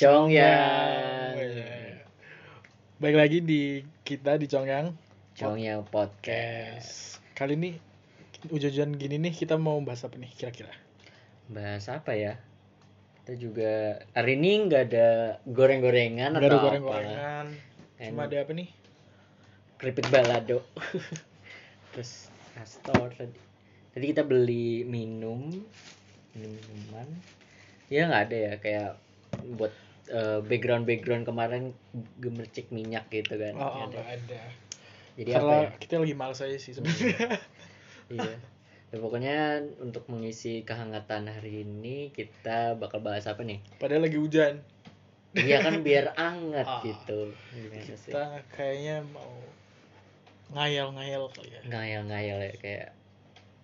Congyang. Baik lagi di kita di Congyang Congyang Podcast. Kali ini hujan-hujan gini nih kita mau bahas apa nih kira-kira? Bahas apa ya? Kita juga hari ini nggak ada goreng-gorengan Gak ada atau goreng-gorengan. Cuma ada apa nih? Keripik balado. Terus Astor tadi. Tadi kita beli minum, minum minuman. Ya nggak ada ya kayak buat eh, background-background kemarin gemercik minyak gitu kan. Oh, oh, Nggak ada. ada. Jadi Karena apa ya? kita lagi males aja sih sebenarnya. iya ya, pokoknya untuk mengisi kehangatan hari ini kita bakal bahas apa nih Padahal lagi hujan. iya kan biar anget Ah. gitu gimana sih Kita kayaknya mau ngayal-ngayal kali ya. ngayal-ngayal ya kayak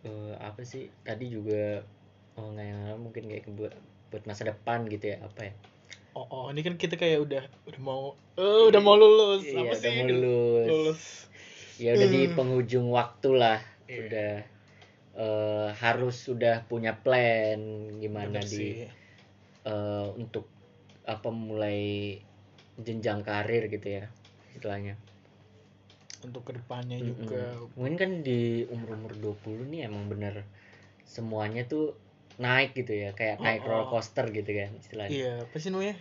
eh, apa sih tadi juga oh ngayal mungkin kayak buat buat masa depan gitu ya apa ya Oh, oh, ini kan kita kayak udah udah mau eh udah mau lulus. Iya, apa udah sih? mau lulus. Lulus. ya udah di Hmm. penghujung waktu lah Iya. udah eh, harus sudah punya plan gimana Bener di sih. eh, untuk apa mulai jenjang karir gitu ya istilahnya Untuk ke depannya Mm-mm. juga. mungkin kan di umur-umur 20 nih emang bener semuanya tuh naik gitu ya kayak naik Oh, oh. roller coaster gitu kan istilahnya Iya, apa sih namanya?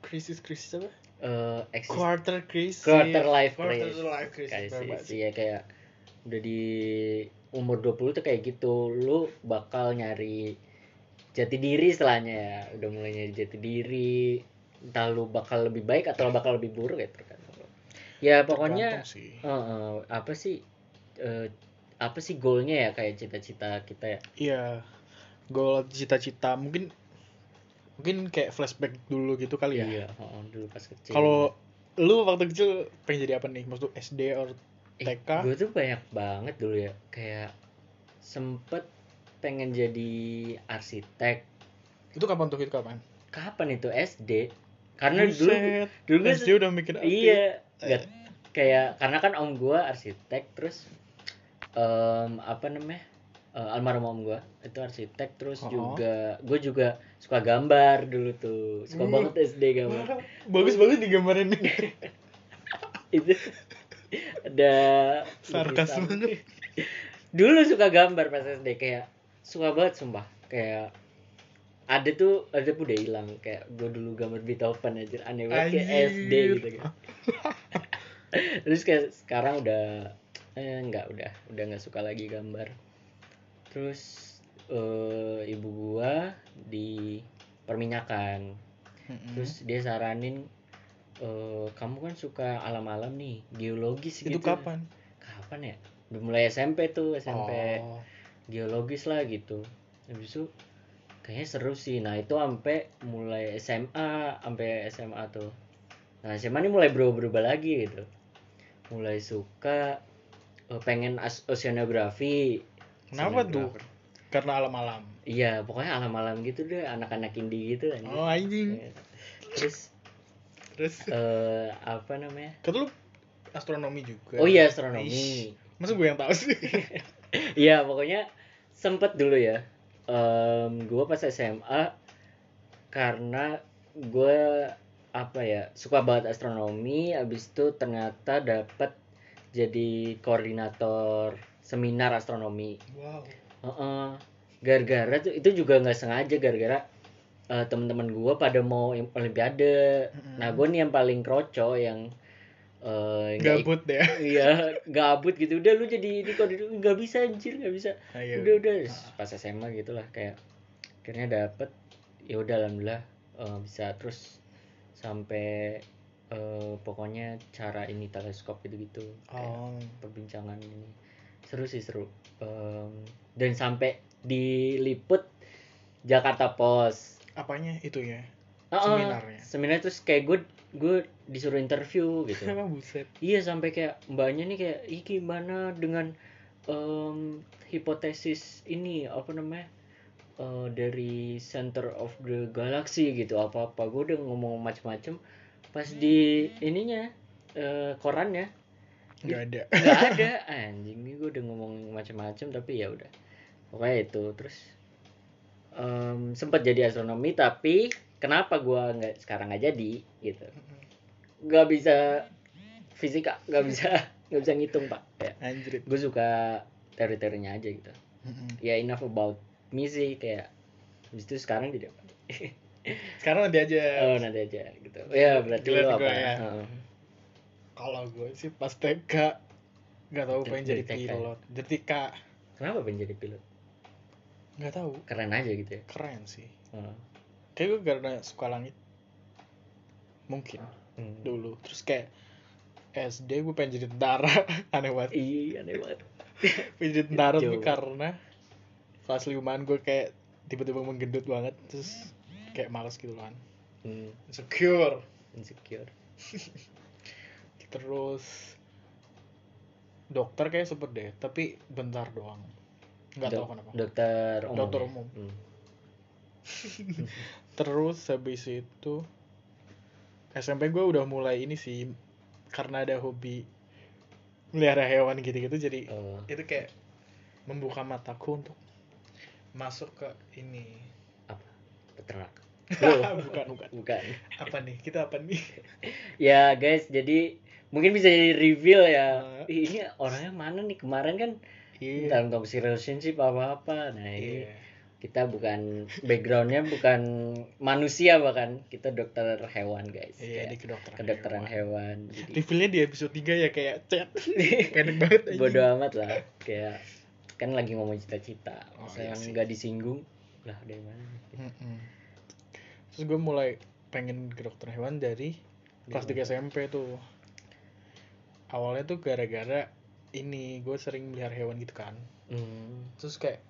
Krisis krisis apa? Eh, eksis- Quarter crisis. quarter life Quarter crisis life crisis. Kayak bener sih, banget sih, ya kayak udah di umur 20 tuh kayak gitu lu bakal nyari jati diri istilahnya ya udah mulai nyari jati diri entah lu bakal lebih baik atau bakal lebih buruk ya tergantung lu. ya pokoknya Tergantung sih. eh, eh, apa sih eh, apa sih goalnya ya kayak cita-cita kita ya Iya. Goal cita-cita. Mungkin mungkin kayak flashback dulu gitu kali ya. iya heeh, dulu pas kecil. Kalau lu waktu kecil pengen jadi apa nih? Maksud SD or TK? gue tuh banyak banget dulu ya. Kayak sempet pengen jadi arsitek. Itu kapan tuh itu kapan? kapan itu? SD karena dulu Buset, dulu gue SD udah mikir iya nggak- kayak karena kan om gua arsitek terus em, apa namanya eh, almarhum om gua. Itu arsitek terus Oh. juga gue juga suka gambar dulu tuh. Suka Hmm. banget SD gambar. Bagus banget digambarin itu ada Sarkas banget. dulu suka gambar pas SD kayak suka banget sumpah. Kayak ada tuh ada tuh udah hilang. Kayak gue dulu gambar Beethoven aja aneh banget kayak. SD gitu kan terus kayak sekarang udah eh enggak udah udah nggak suka lagi gambar terus eh, ibu gua di perminyakan Mm-mm. terus dia saranin eh, kamu kan suka alam-alam nih geologis itu gitu. kapan? kapan ya? Udah mulai SMP tuh SMP Oh. geologis lah gitu. Habis itu kayaknya seru sih. Nah itu sampai mulai SMA sampai SMA tuh. Nah SMA ini mulai berubah-berubah lagi gitu. Mulai suka eh, pengen oceanografi Kenapa tuh? Karena alam-alam. iya pokoknya alam-alam gitu deh anak-anak indie gitu anjing. Oh anjing. Eh, terus Terus eh, apa namanya kata lu astronomi juga. oh iya Ish, astronomi Masa gue yang tahu sih? Iya pokoknya sempet dulu ya. Em gue pas SMA karena gue apa ya suka banget astronomi. Abis itu ternyata dapat jadi koordinator seminar astronomi. wow. Heeh. Gara-gara tuh itu juga nggak sengaja gara-gara eh, teman-teman gue pada mau im- olimpiade. Mm-mm. Nah gue nih yang paling kroco yang ik- Gabut deh. iya gabut gitu udah lu jadi di koordinator nggak bisa anjir nggak bisa Ayo. udah udah pas SMA gitu lah kayak akhirnya dapet ya udah alhamdulillah eh, bisa terus sampai eh, pokoknya cara ini teleskop gitu gitu Oh. perbincangan ini seru sih seru. Em, dan sampai diliput Jakarta Post. Apanya? Itu ya? Ah, Seminarnya. seminar terus kayak gue gue disuruh interview gitu. Buset? Iya sampai kayak mbaknya nih kayak ih gimana dengan em, hipotesis ini apa namanya eh, dari center of the galaxy gitu apa apa gue udah ngomong macem-macem. Pas di ininya eh, korannya Nggak ada. nggak ada anjing. Nih gue udah ngomong macem-macem tapi ya udah. Pokoknya itu. Terus em, sempat jadi astronomi tapi kenapa gua nggak sekarang nggak jadi gitu. Nggak bisa fisika nggak bisa nggak bisa ngitung pak. Anjrit. Gue suka teori-teorinya aja gitu. Ya enough about me sih kayak habis itu sekarang tidak sekarang nanti aja. Oh nanti aja gitu. Ya berarti Gila lo apa? ya. Kalau gue sih pas TK nggak tahu pengen jadi TK. pilot. Jadi TK kenapa pengen jadi pilot? Nggak tahu. Keren aja gitu ya? Keren sih. Heeh. kayak gue karena suka langit. Mungkin. Hmm. dulu. Terus kayak SD gue pengen jadi tentara. Aneh banget. Iya aneh banget. Pengen jadi tentara Jauh. karena kelas limaan gue kayak tiba-tiba menggendut banget. Terus kayak males gitu kan. Hmm, insecure. Insecure terus dokter kayak sempet deh tapi bentar doang. Nggak tahu kenapa. dokter umum Dokter ya? umum. Hmm. terus habis itu SMP gue udah mulai ini sih karena ada hobi melihara hewan gitu-gitu jadi Oh, itu kayak membuka mataku untuk masuk ke ini. Apa? Peternak bukan bukan. Bukan. Apa nih? Kita apa nih? Ya guys jadi mungkin bisa jadi reveal ya. Ih, ini orangnya mana nih? Kemarin kan iya. dalam toxic relationship apa apa. Nah ini Iya. kita bukan backgroundnya bukan manusia bahkan. Kita dokter hewan guys. Iya Kayak di kedokteran kedokteran hewan, Jadi, revealnya di episode 3 ya kayak chat. Pendek banget anjing. bodo amat lah. Kayak kan lagi ngomong cita-cita. Oh, iya sih. nggak disinggung lah dari mana? Mm-mm. terus gue mulai pengen ke dokter hewan dari kelas 3 SMP tuh awalnya tuh gara-gara ini gue sering melihara hewan gitu kan. Hmm. terus kayak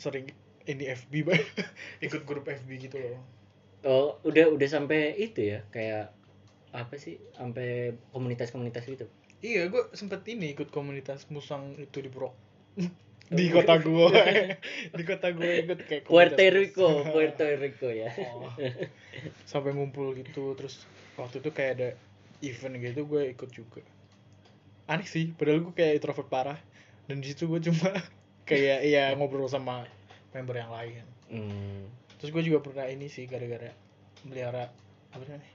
sering ini FB ikut grup FB gitu loh. Oh udah udah sampai itu ya? Kayak apa sih? Sampai komunitas-komunitas gitu? Iya gue sempet ini ikut komunitas musang itu di Purok. Di kota gue di kota gue ikut kayak Puerto Rico. Puerto Rico ya. Oh. sampai ngumpul gitu. Terus waktu itu kayak ada event gitu gue ikut juga aneh sih padahal gue kayak introvert parah. Dan di situ gue cuma kayak ya ngobrol sama member yang lain. Hmm. terus gue juga pernah ini sih gara-gara melihara apa namanya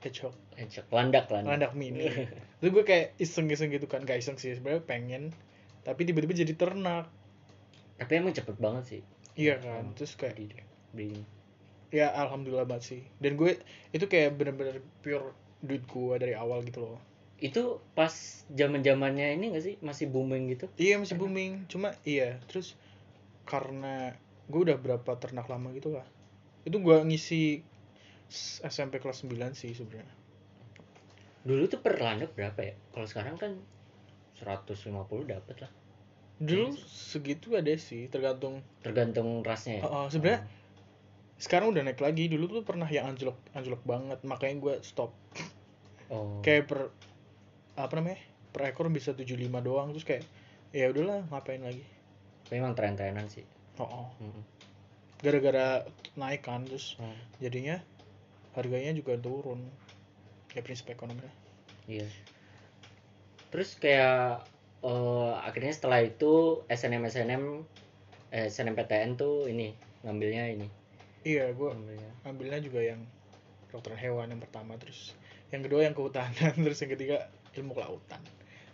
hedgehog. Encok, landak landak. Landak mini. Terus gue kayak iseng-iseng gitu kan gak iseng sih sebenarnya pengen. Tapi tiba-tiba jadi ternak. Tapi emang cepet banget sih. Iya kan terus kayak breeding. ya alhamdulillah banget sih. Dan gue itu kayak bener-bener pure duit gue dari awal gitu loh itu pas zaman zamannya ini gak sih? Masih booming gitu? Iya masih booming. Cuma iya. Terus karena gue udah berapa ternak lama gitu lah. Itu gue ngisi SMP kelas 9 sih sebenarnya. Dulu tuh per landak berapa ya? Kalau sekarang kan 150 dapat lah. Dulu segitu ada sih tergantung tergantung rasnya ya? Oh, oh, sebenarnya sekarang udah naik lagi. Dulu tuh pernah yang anjlok anjlok banget. Makanya gue stop. Oh. Kayak per apa namanya per ekor bisa 75 doang terus kayak ya udahlah ngapain lagi? Tapi emang tren-trenan sih. Oh, oh. Hmm. gara-gara naik kan terus Oh, jadinya harganya juga turun. Ya prinsip ekonomi lah. Iya. Terus kayak eh, akhirnya setelah itu SNM SNM eh, SNMPTN tuh ini ngambilnya ini. Iya gue ngambilnya. ambilnya juga yang dokter hewan yang pertama terus yang kedua yang kehutanan terus yang ketiga ilmu kelautan.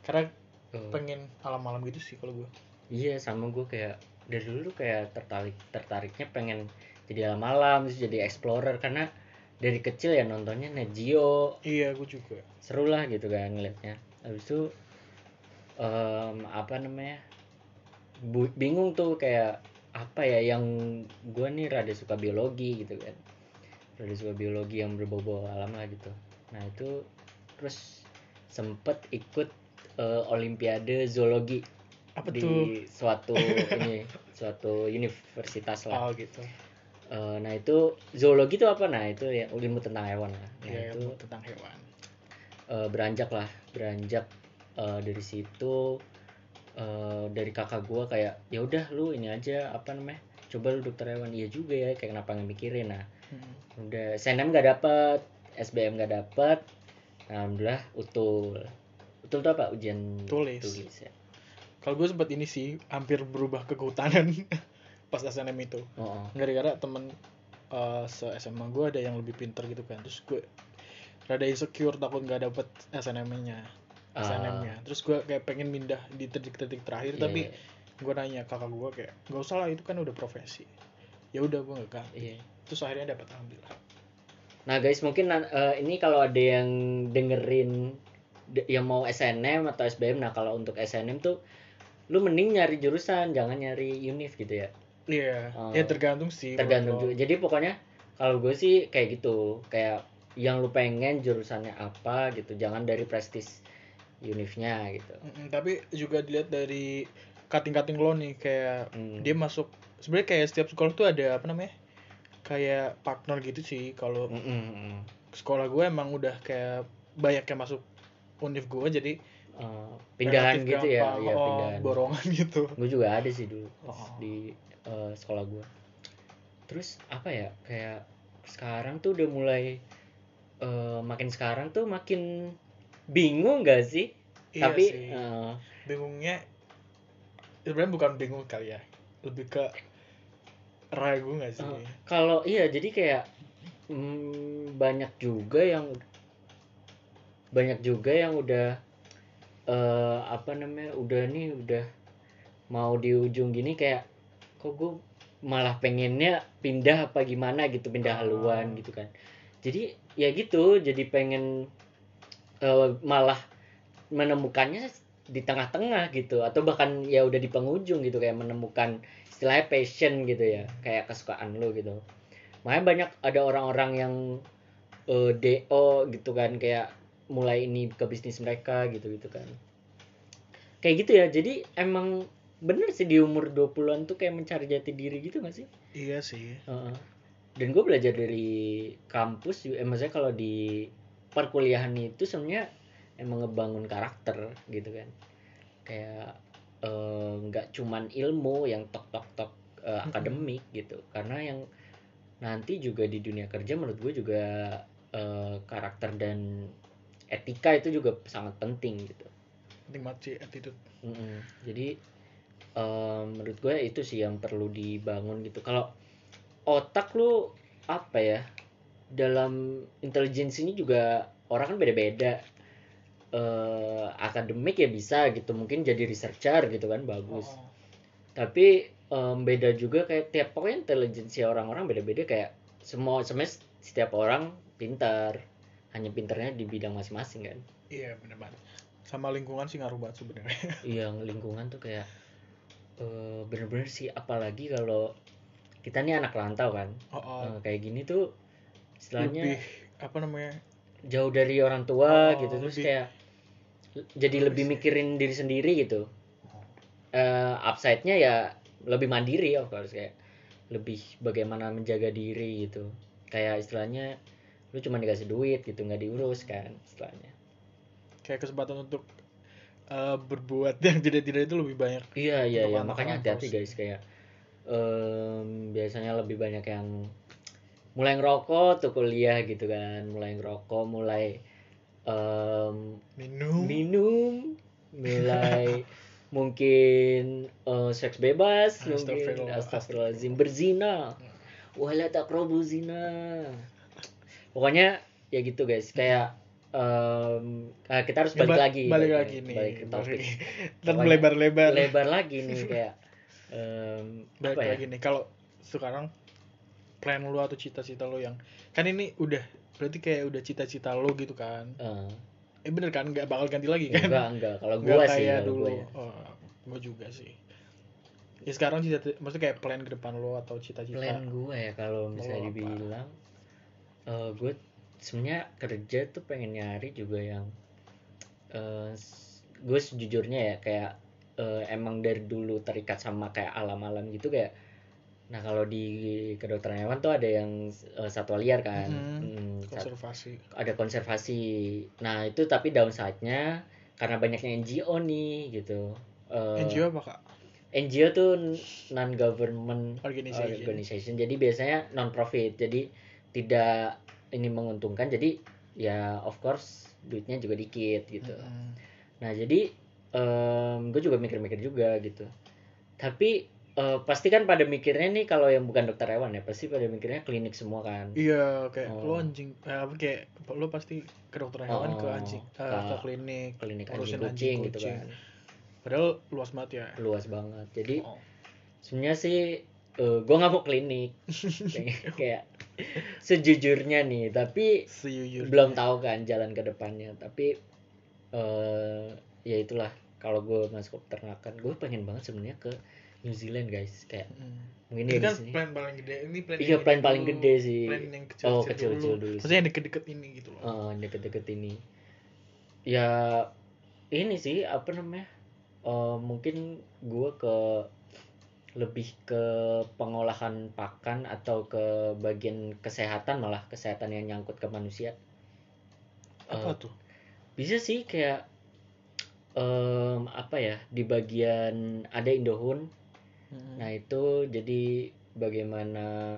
Karena Oh, pengen alam-alam gitu sih kalau gue iya sama gue kayak dari dulu kayak tertarik tertariknya pengen jadi alam alam terus jadi explorer. Karena dari kecil ya nontonnya Net Geo. Iya gue juga. Seru lah gitu kan ngeliatnya. Habis itu em, apa namanya bu- bingung tuh kayak apa ya yang gua nih rada suka biologi gitu kan. Rada suka biologi yang berbau-bau alam lah gitu. Nah itu terus sempet ikut eh, olimpiade zoologi apa di tuh? suatu ini suatu universitas lah. Oh gitu. Eh, nah itu zoologi itu apa? Nah itu ya ilmu tentang hewan. Lah nah ya itu ilmu tentang hewan. eh, beranjak lah beranjak eh, dari situ eh, dari kakak gua kayak ya udah lu ini aja apa namanya coba lu dokter hewan. Iya juga ya kayak kenapa nggak mikirin. Nah Hmm. udah SNM nggak dapet SBM nggak dapet nah, alhamdulillah utul utul tuh apa ujian Tulis. ya kalau gue sempat ini sih hampir berubah ke kehutanan pas SNM itu oh, oh. gara-gara temen eh, se SMA gue ada yang lebih pinter gitu kan terus gue rada insecure takut nggak dapet SNM-nya Ah. SNM-nya terus gue kayak pengen mindah di titik-titik terakhir Iya, tapi iya. gue nanya kakak gue kayak nggak usah lah itu kan udah profesi ya udah gue nggak ganti Iya. terus akhirnya dapat ambil Nah guys mungkin eh, ini kalau ada yang dengerin de- yang mau SNM atau SBM, nah kalau untuk SNM tuh lu mending nyari jurusan, jangan nyari univ gitu ya. iya Oh. ya tergantung sih Tergantung juga. Jadi pokoknya kalau gue sih kayak gitu, kayak yang lu pengen jurusannya apa gitu, jangan dari prestis univnya gitu. Mm-mm, tapi juga dilihat dari cutting-cutting lo nih kayak Hmm. dia masuk sebenarnya kayak setiap sekolah tuh ada apa namanya kayak partner gitu sih kalau Mm, mm, sekolah gue emang udah kayak banyak yang masuk univ gue jadi Eh, pindahan gitu ya, gampang, ya oh, pindahan. borongan gitu. Gue juga ada sih dulu Oh. di eh, sekolah gue terus apa ya kayak sekarang tuh udah mulai eh, makin sekarang tuh makin bingung gak sih? Iya tapi sih. eh, bingungnya sebenarnya bukan bingung kali ya. Lebih ke ragu nggak sih eh, kalau iya jadi kayak mm, banyak juga yang banyak juga yang udah eh apa namanya udah nih udah mau di ujung gini kayak kok gue malah pengennya pindah apa gimana gitu pindah Oh. haluan gitu kan jadi ya gitu jadi pengen eh, malah menemukannya di tengah-tengah gitu atau bahkan ya udah di penghujung gitu kayak menemukan istilahnya passion gitu ya kayak kesukaan lo gitu. Makanya banyak ada orang-orang yang eh, DO gitu kan kayak mulai ini ke bisnis mereka gitu gitu kan. Kayak gitu ya jadi emang bener sih di umur 20-an tuh kayak mencari jati diri gitu gak sih? Iya sih. Heeh. dan gue belajar dari kampus eh, maksudnya kalau di perkuliahan itu sebenarnya emang ngebangun karakter gitu kan kayak eh, nggak cuman ilmu yang tok tok tok eh, akademik gitu karena yang nanti juga di dunia kerja menurut gue juga eh, karakter dan etika itu juga sangat penting gitu penting banget sih attitude Mm-mm. Jadi em, menurut gue itu sih yang perlu dibangun gitu. Kalau otak lu apa ya dalam intelijensi ini juga orang kan beda-beda. Eh akademik ya bisa gitu, mungkin jadi researcher gitu kan bagus. Oh, Tapi em, beda juga kayak tiap pokoknya intelijensi orang-orang beda-beda. Kayak semua semes setiap orang pintar, hanya pintarnya di bidang masing-masing kan. iya bener banget. Sama lingkungan sih ngaruh banget sebenarnya. Yang lingkungan tuh kayak eh, bener-bener sih. Apalagi kalau kita nih anak rantau kan. Oh, oh, Eh, kayak gini tuh istilahnya lebih apa namanya jauh dari orang tua Oh, gitu terus lebih- kayak jadi lebih sih. mikirin diri sendiri gitu. Eh upside-nya ya lebih mandiri of course kayak lebih bagaimana menjaga diri gitu. Kayak istilahnya lu cuma dikasih duit gitu nggak diurus kan istilahnya. Kayak kesempatan untuk eh, berbuat yang tidak-tidak itu lebih banyak. Iya iya iya. Makanya hati-hati guys kayak em, biasanya lebih banyak yang mulai ngerokok tuh kuliah gitu kan mulai ngerokok mulai em, minum. minum mulai mungkin eh, seks bebas mungkin Astagfirullah, astagfirullahaladzim berzina. Wala taqrabu zina. Pokoknya ya gitu guys kayak ah, kita harus Ya, balik ba- lagi balik lagi nih balik ke topik. Ntar Pokoknya melebar-lebar. lebar lagi nih kayak em, balik apa ya? lagi nih kalau sekarang plan lu atau cita-cita lo yang kan ini udah berarti kayak udah cita-cita lo gitu kan? Eh, eh bener kan? Nggak bakal ganti lagi kan? Enggak enggak kalau gua sih kayak dulu. gua ya. oh, juga sih. Ya sekarang cita maksudnya kayak plan ke depan lo atau cita-cita? Plan gua ya kalau misalnya apa? dibilang eh gue sebenarnya kerja tuh pengen nyari juga yang eh gue sejujurnya ya kayak eh, emang dari dulu terikat sama kayak alam-alam gitu kayak nah kalau di kedokteran hewan tuh ada yang eh, satwa liar kan Mhm. Hmm, sat- konservasi ada konservasi. Nah itu tapi downside-nya karena banyaknya NGO nih gitu. Eh, NGO apa kak NGO tuh non government Organization. organization. Jadi biasanya non profit. Jadi tidak ini menguntungkan. Jadi ya of course duitnya juga dikit gitu. Mm-mm. Nah jadi gue juga mikir-mikir juga gitu. Tapi eh, pasti kan pada mikirnya nih kalau yang bukan dokter hewan ya pasti pada mikirnya klinik semua kan. Iya kayak Oh. lo anjing eh, apa kayak lo pasti ke dokter hewan ke Oh, anjing eh, ke ke klinik klinik ngurusin anjing kucing gitu kan. Padahal luas banget ya. Luas banget. Jadi Oh. sebenarnya sih eh, gue nggak mau klinik. Kayak, sejujurnya nih tapi sejujurnya. belum tahu kan jalan ke depannya. Tapi eh ya itulah. Kalau gue masuk ke peternakan gue pengen banget sebenarnya ke New Zealand guys. Kayak Hmm. mungkin ini ya di kan sini. plan paling gede. Ini plan Iya, yang plan ini paling dulu. gede sih. plan yang kecil Oh, kecil, kecil-kecil dulu, dulu sih. maksudnya yang deket-deket ini gitu loh. Eh, deket-deket ini. Ya ini sih apa namanya? Eh, mungkin gue ke lebih ke pengolahan pakan atau ke bagian kesehatan malah kesehatan yang nyangkut ke manusia. Apa Eh, tuh? bisa sih kayak em, apa ya di bagian ada Indohun Hmm. nah itu jadi bagaimana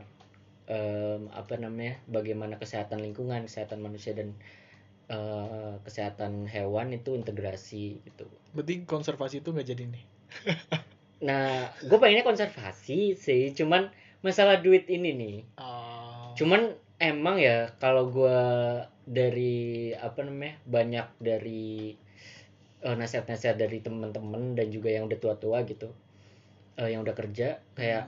em, apa namanya bagaimana kesehatan lingkungan kesehatan manusia dan eh, kesehatan hewan itu integrasi gitu berarti konservasi itu nggak jadi nih nah gue pengennya konservasi sih cuman masalah duit ini nih Ah. cuman emang ya kalau gua dari apa namanya banyak dari eh, nasihat-nasihat dari teman-teman dan juga yang udah tua-tua gitu eh, yang udah kerja kayak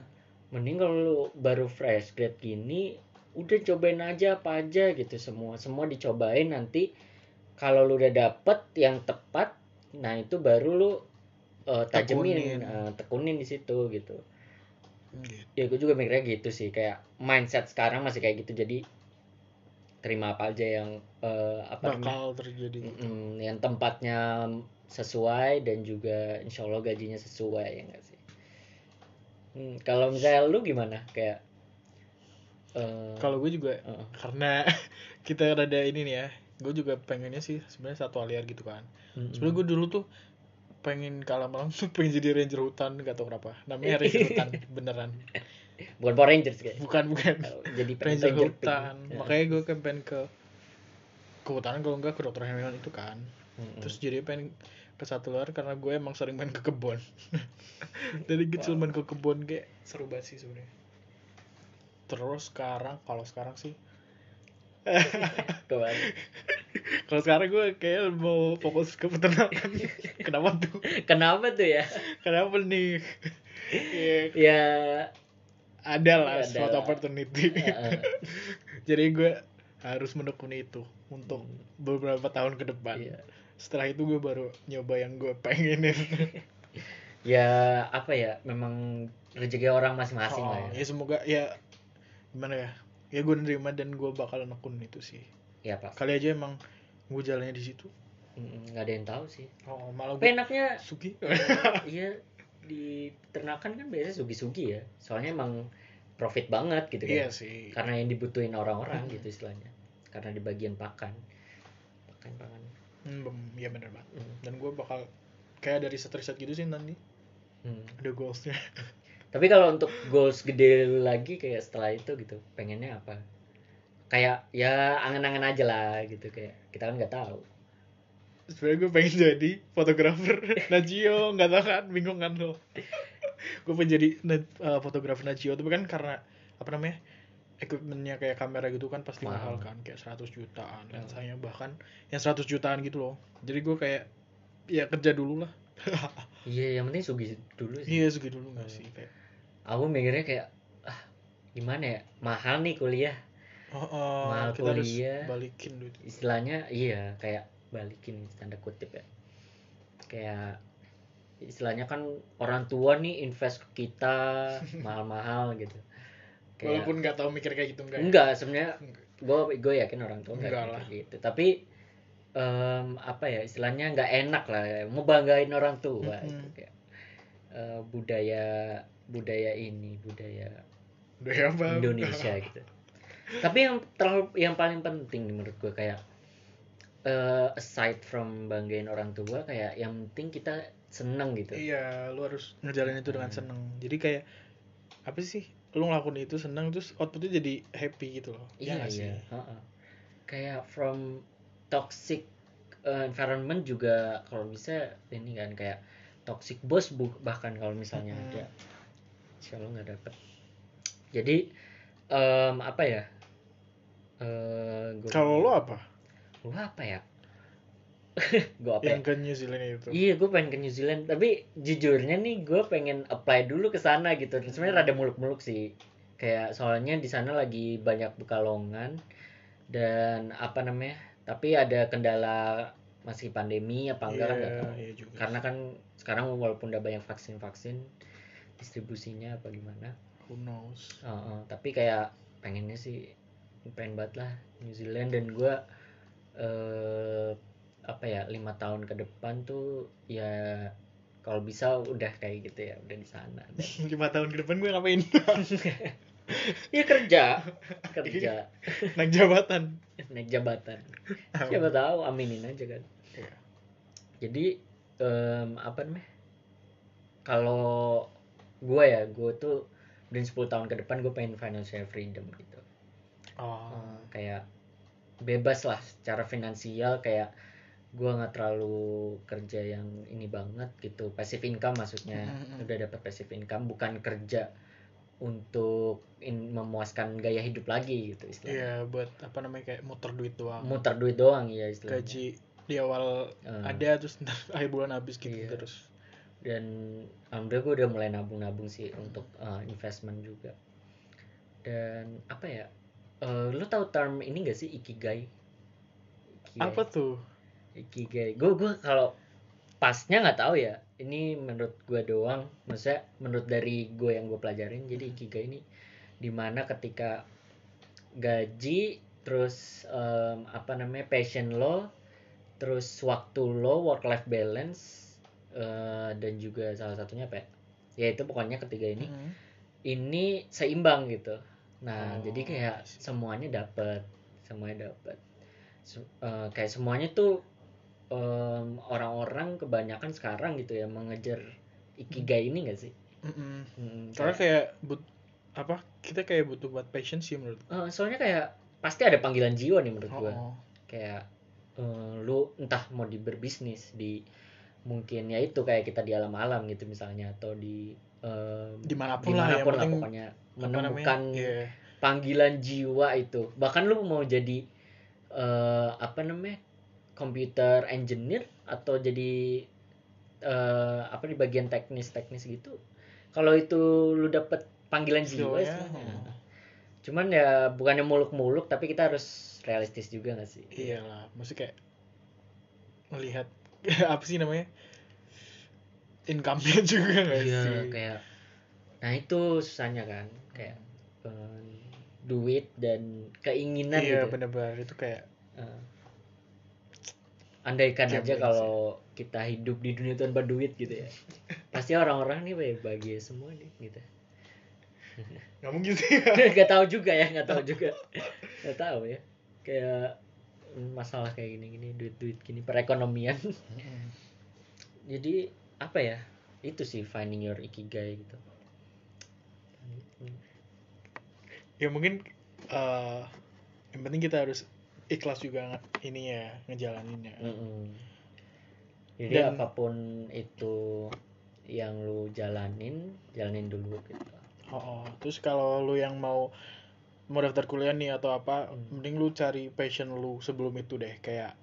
mending kalau lu baru fresh grade gini udah cobain aja apa aja gitu semua semua dicobain nanti kalau lu udah dapet yang tepat nah itu baru lu eh, tajemin Tekunin. eh, tekunin di situ gitu Hmm, gitu. ya gue juga mikirnya gitu sih kayak mindset sekarang masih kayak gitu jadi terima apa aja yang eh, apa namanya bakal terjadi gitu. Mm-mm, yang tempatnya sesuai dan juga insya Allah gajinya sesuai ya enggak sih Hmm, kalau misalnya lu gimana kayak eh, kalau gue juga Heeh. karena kita rada ini nih ya gue juga pengennya sih sebenarnya satu liar gitu kan mm-mm. sebenarnya gue dulu tuh pengen kalah malam tuh pengen jadi ranger hutan gak tau kenapa namanya ranger hutan beneran bukan Power Rangers kayak bukan bukan jadi ranger pink. hutan Ya. makanya gue kan pengen ke ke hutan kalau enggak ke dokter hewan itu kan Mm-mm. terus jadi pengen ke satu luar karena gue emang sering main ke kebun. Dari kecil main ke kebun kayak seru banget sih sebenarnya. Terus sekarang kalau sekarang sih kalau sekarang gue kayak mau fokus ke peternakan. Kenapa tuh? Kenapa tuh ya? Kenapa nih? Ya, ya. Ada lah suatu opportunity. Jadi gue harus menekuni itu untuk beberapa tahun ke depan. Iya. Setelah itu gue baru nyoba yang gue pengenin. Ya apa ya memang rezeki orang masing-masing Oh, lah ya. ya semoga ya gimana ya ya gue nerima dan gue bakal nekunin itu sih. Ya pas kali aja emang gue jalannya di situ. Mm, nggak ada yang tahu sih. Oh malah gue enaknya sugi iya di peternakan kan biasanya sugi-sugi ya. Soalnya emang profit banget gitu kan. Iya sih. Karena yang dibutuhin orang-orang Mm. gitu istilahnya. Karena di bagian pakan. Pakan pangan hmm, iya bener banget. Mm. dan gue bakal kayak dari riset-riset gitu sih nanti. Hmm. ada goalsnya. Tapi kalau untuk goals gede lagi kayak setelah itu gitu pengennya apa? Kayak ya angan-angan aja lah gitu kayak kita kan nggak tahu. Sebenarnya gue pengen jadi fotografer Najio nggak tahu kan bingung kan lo. Gue pengen jadi eh, fotografer Najio tapi kan karena apa namanya equipmentnya kayak kamera gitu kan pasti Mahal. mahal kan kayak 100 jutaan lensanya bahkan yang 100 jutaan gitu loh. Jadi gue kayak ya kerja dulu lah. Iya yang penting sugi dulu sih. Iya segitu dulu nggak sih kayak aku mikirnya kayak ah gimana ya? Mahal nih kuliah. Oh, oh, Mahal kita harus kuliah. balikin duit. Istilahnya iya kayak balikin tanda kutip ya. Kayak istilahnya kan orang tua nih invest ke kita mahal-mahal gitu kayak walaupun nggak tahu mikir kayak gitu enggak ya? enggak sebenarnya gue gue yakin orang tua enggak, Enggak lah. gitu tapi em, apa ya istilahnya nggak enak lah mau banggain orang tua Mm-mm. itu kayak eh, budaya budaya ini budaya udah ya bang Indonesia gitu. Tapi yang terlalu yang paling penting menurut gue kayak eh, aside from banggain orang tua kayak yang penting kita seneng gitu. iya lu harus ngejalanin itu dengan Hmm. seneng jadi kayak apa sih lu ngelakuin itu seneng terus outputnya jadi happy gitu loh Iya nggak iya. heeh. Kayak from toxic eh, environment juga kalau bisa ini kan kayak toxic boss bu- bahkan kalau misalnya Mm-mm. ada Allah nggak dapet jadi em, apa ya eh gua Kalau lo apa? gua apa ya gua apa ya? Yang ke New Zealand itu. Iya, gue pengen ke New Zealand. Tapi jujurnya nih, gue pengen apply dulu ke sana gitu. Sebenarnya rada muluk-muluk sih. Kayak soalnya di sana lagi banyak buka lowongan dan apa namanya? Tapi ada kendala masih pandemi apa enggak kan nggak Iya, tahu. iya juga. Karena kan sekarang walaupun udah banyak vaksin-vaksin, distribusinya apa gimana? Who knows? Heeh, tapi kayak pengennya sih pengen banget lah New Zealand dan gue eh apa ya lima tahun ke depan tuh ya kalau bisa udah kayak gitu ya udah di sana Lima tahun ke depan gue ngapain? ya kerja kerja Naik jabatan. naik jabatan siapa tahu aminin aja kan Iya. jadi em, apa namanya kalau gue ya gue tuh dan 10 tahun ke depan gue pengen financial freedom gitu Oh. Eh, kayak bebas lah secara finansial kayak gua nggak terlalu kerja yang ini banget gitu passive income maksudnya Mm-mm. udah dapat passive income bukan kerja untuk in- memuaskan gaya hidup lagi gitu istilahnya Iya, buat apa namanya kayak muter duit doang. muter duit doang ya istilahnya Gaji di awal Eh, ada terus ntar akhir bulan habis gitu Iya. terus. dan alhamdulillah gue udah mulai nabung-nabung sih untuk eh, investment juga dan apa ya eh, lu tahu term ini gak sih ikigai, Ikigai. Apa tuh? Ikigai. Gue gue kalau pasnya nggak tahu ya. Ini menurut gue doang. Maksudnya menurut dari gue yang gue pelajarin. Jadi ikigai ini di mana ketika gaji terus em, apa namanya passion lo terus waktu lo work life balance eh, dan juga salah satunya apa ya? Ya itu pokoknya ketiga ini Mm. ini seimbang gitu. Nah, Oh, jadi kayak semuanya dapat, semuanya dapat. Se- eh, kayak semuanya tuh em, orang-orang kebanyakan sekarang gitu ya mengejar ikigai ini gak sih? Mm-mm. Hmm, Soalnya kayak- but apa? Kita kayak butuh buat passion sih menurut. eh, soalnya kayak pasti ada panggilan jiwa nih menurut Oh, gua. oh. Kayak eh, lu entah mau di berbisnis di mungkin ya itu kayak kita di alam-alam gitu misalnya atau di em, Di mana pun lah, di mana pun lah penting pokoknya Apa namanya? menemukan Iya. panggilan jiwa itu bahkan lu mau jadi eh, apa namanya computer engineer atau jadi eh, apa di bagian teknis teknis gitu kalau itu lu dapet panggilan jiwa Jiwanya, istilahnya. oh. cuman ya bukannya muluk-muluk tapi kita harus realistis juga gak sih Iyalah, mesti kayak melihat apa sih namanya? Income-nya juga nggak Iya, sih? kayak nah itu susahnya kan kayak eh, duit dan keinginan Iya, gitu benar-benar itu kayak Eh, andaikan aja kalau kita hidup di dunia tanpa duit gitu ya. Pasti orang-orang nih baik bahagia semua nih gitu. Nggak mungkin sih. nggak tahu juga ya nggak tahu juga. Nggak tahu ya. Kayak masalah kayak gini gini duit duit gini perekonomian. Jadi apa ya? Itu sih finding your ikigai gitu. Ya mungkin eh yang penting kita harus ikhlas juga ini ya ngejalaninnya. Mm-mm. jadi Dan- apa pun itu yang lu jalanin jalanin dulu gitu Oh, oh. terus kalau lu yang mau mau daftar kuliah nih atau apa, Hmm. mending lu cari passion lu sebelum itu deh, kayak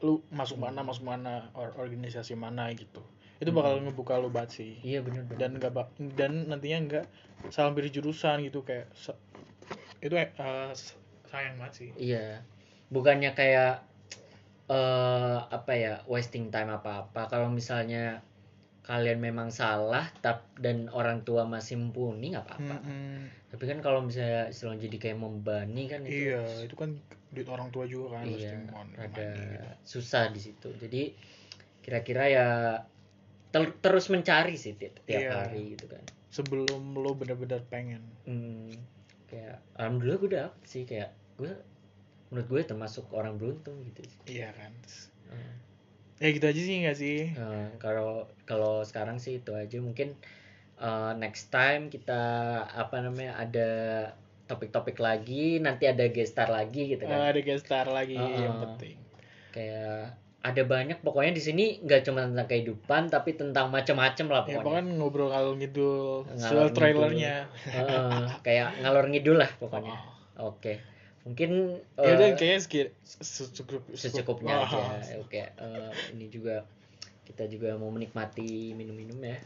lu masuk mana Hmm. masuk mana or- organisasi mana gitu. Itu bakal Hmm. ngebuka lu banget sih. iya bener bener Dan enggak dan nantinya enggak salah pilih jurusan gitu kayak itu eh s- sayang banget sih. Iya, bukannya kayak eh apa ya wasting time apa apa. Kalau misalnya kalian memang salah tap dan orang tua masih mumpuni nggak apa-apa. Mm-mm. Tapi kan kalau misalnya istilahnya jadi kayak membani kan itu Iya, itu kan duit orang tua juga kan iya ada ke mana gitu. susah di situ. Jadi kira-kira ya ter- terus mencari sih tiap, tiap Iya. hari gitu kan. Sebelum lu bener-bener pengen. Hmm, kayak alhamdulillah gue dapet sih kayak gue menurut gue termasuk orang beruntung gitu. Iya kan. Hmm. Ya gitu aja sih nggak sih? Eh, kalau kalau sekarang sih itu aja mungkin eh, next time kita apa namanya ada topik-topik lagi nanti ada gestar lagi gitu Oh, kan ada guest star lagi Uh-uh. yang penting. kayak ada banyak pokoknya di sini nggak cuma tentang kehidupan tapi tentang macam-macam lah ya pokoknya pokoknya ngobrol ngalur ngidul Ngalor soal trailernya Heeh, kayak ngalor ngidul lah pokoknya oke mungkin ya eh, udah kayaknya sekian secukup secukupnya Oh. aja oke eh, ini juga kita juga mau menikmati minum-minum ya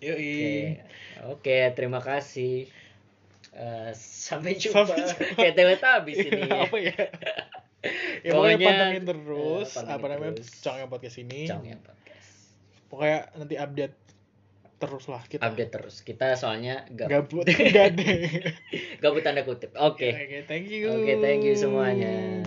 Yoi. oke oke terima kasih Eh, sampai jumpa, Sampai jumpa. kayak teletabis ini ya. apa ya ya pokoknya Pokoknya, pantengin terus eh, pantengin apa namanya terus. Congnya podcast ini Cong ya podcast pokoknya nanti update terus lah kita. Update terus. Kita soalnya gabut. Ada gabut tanda kutip. Oke. Oke thank you. Oke thank you semuanya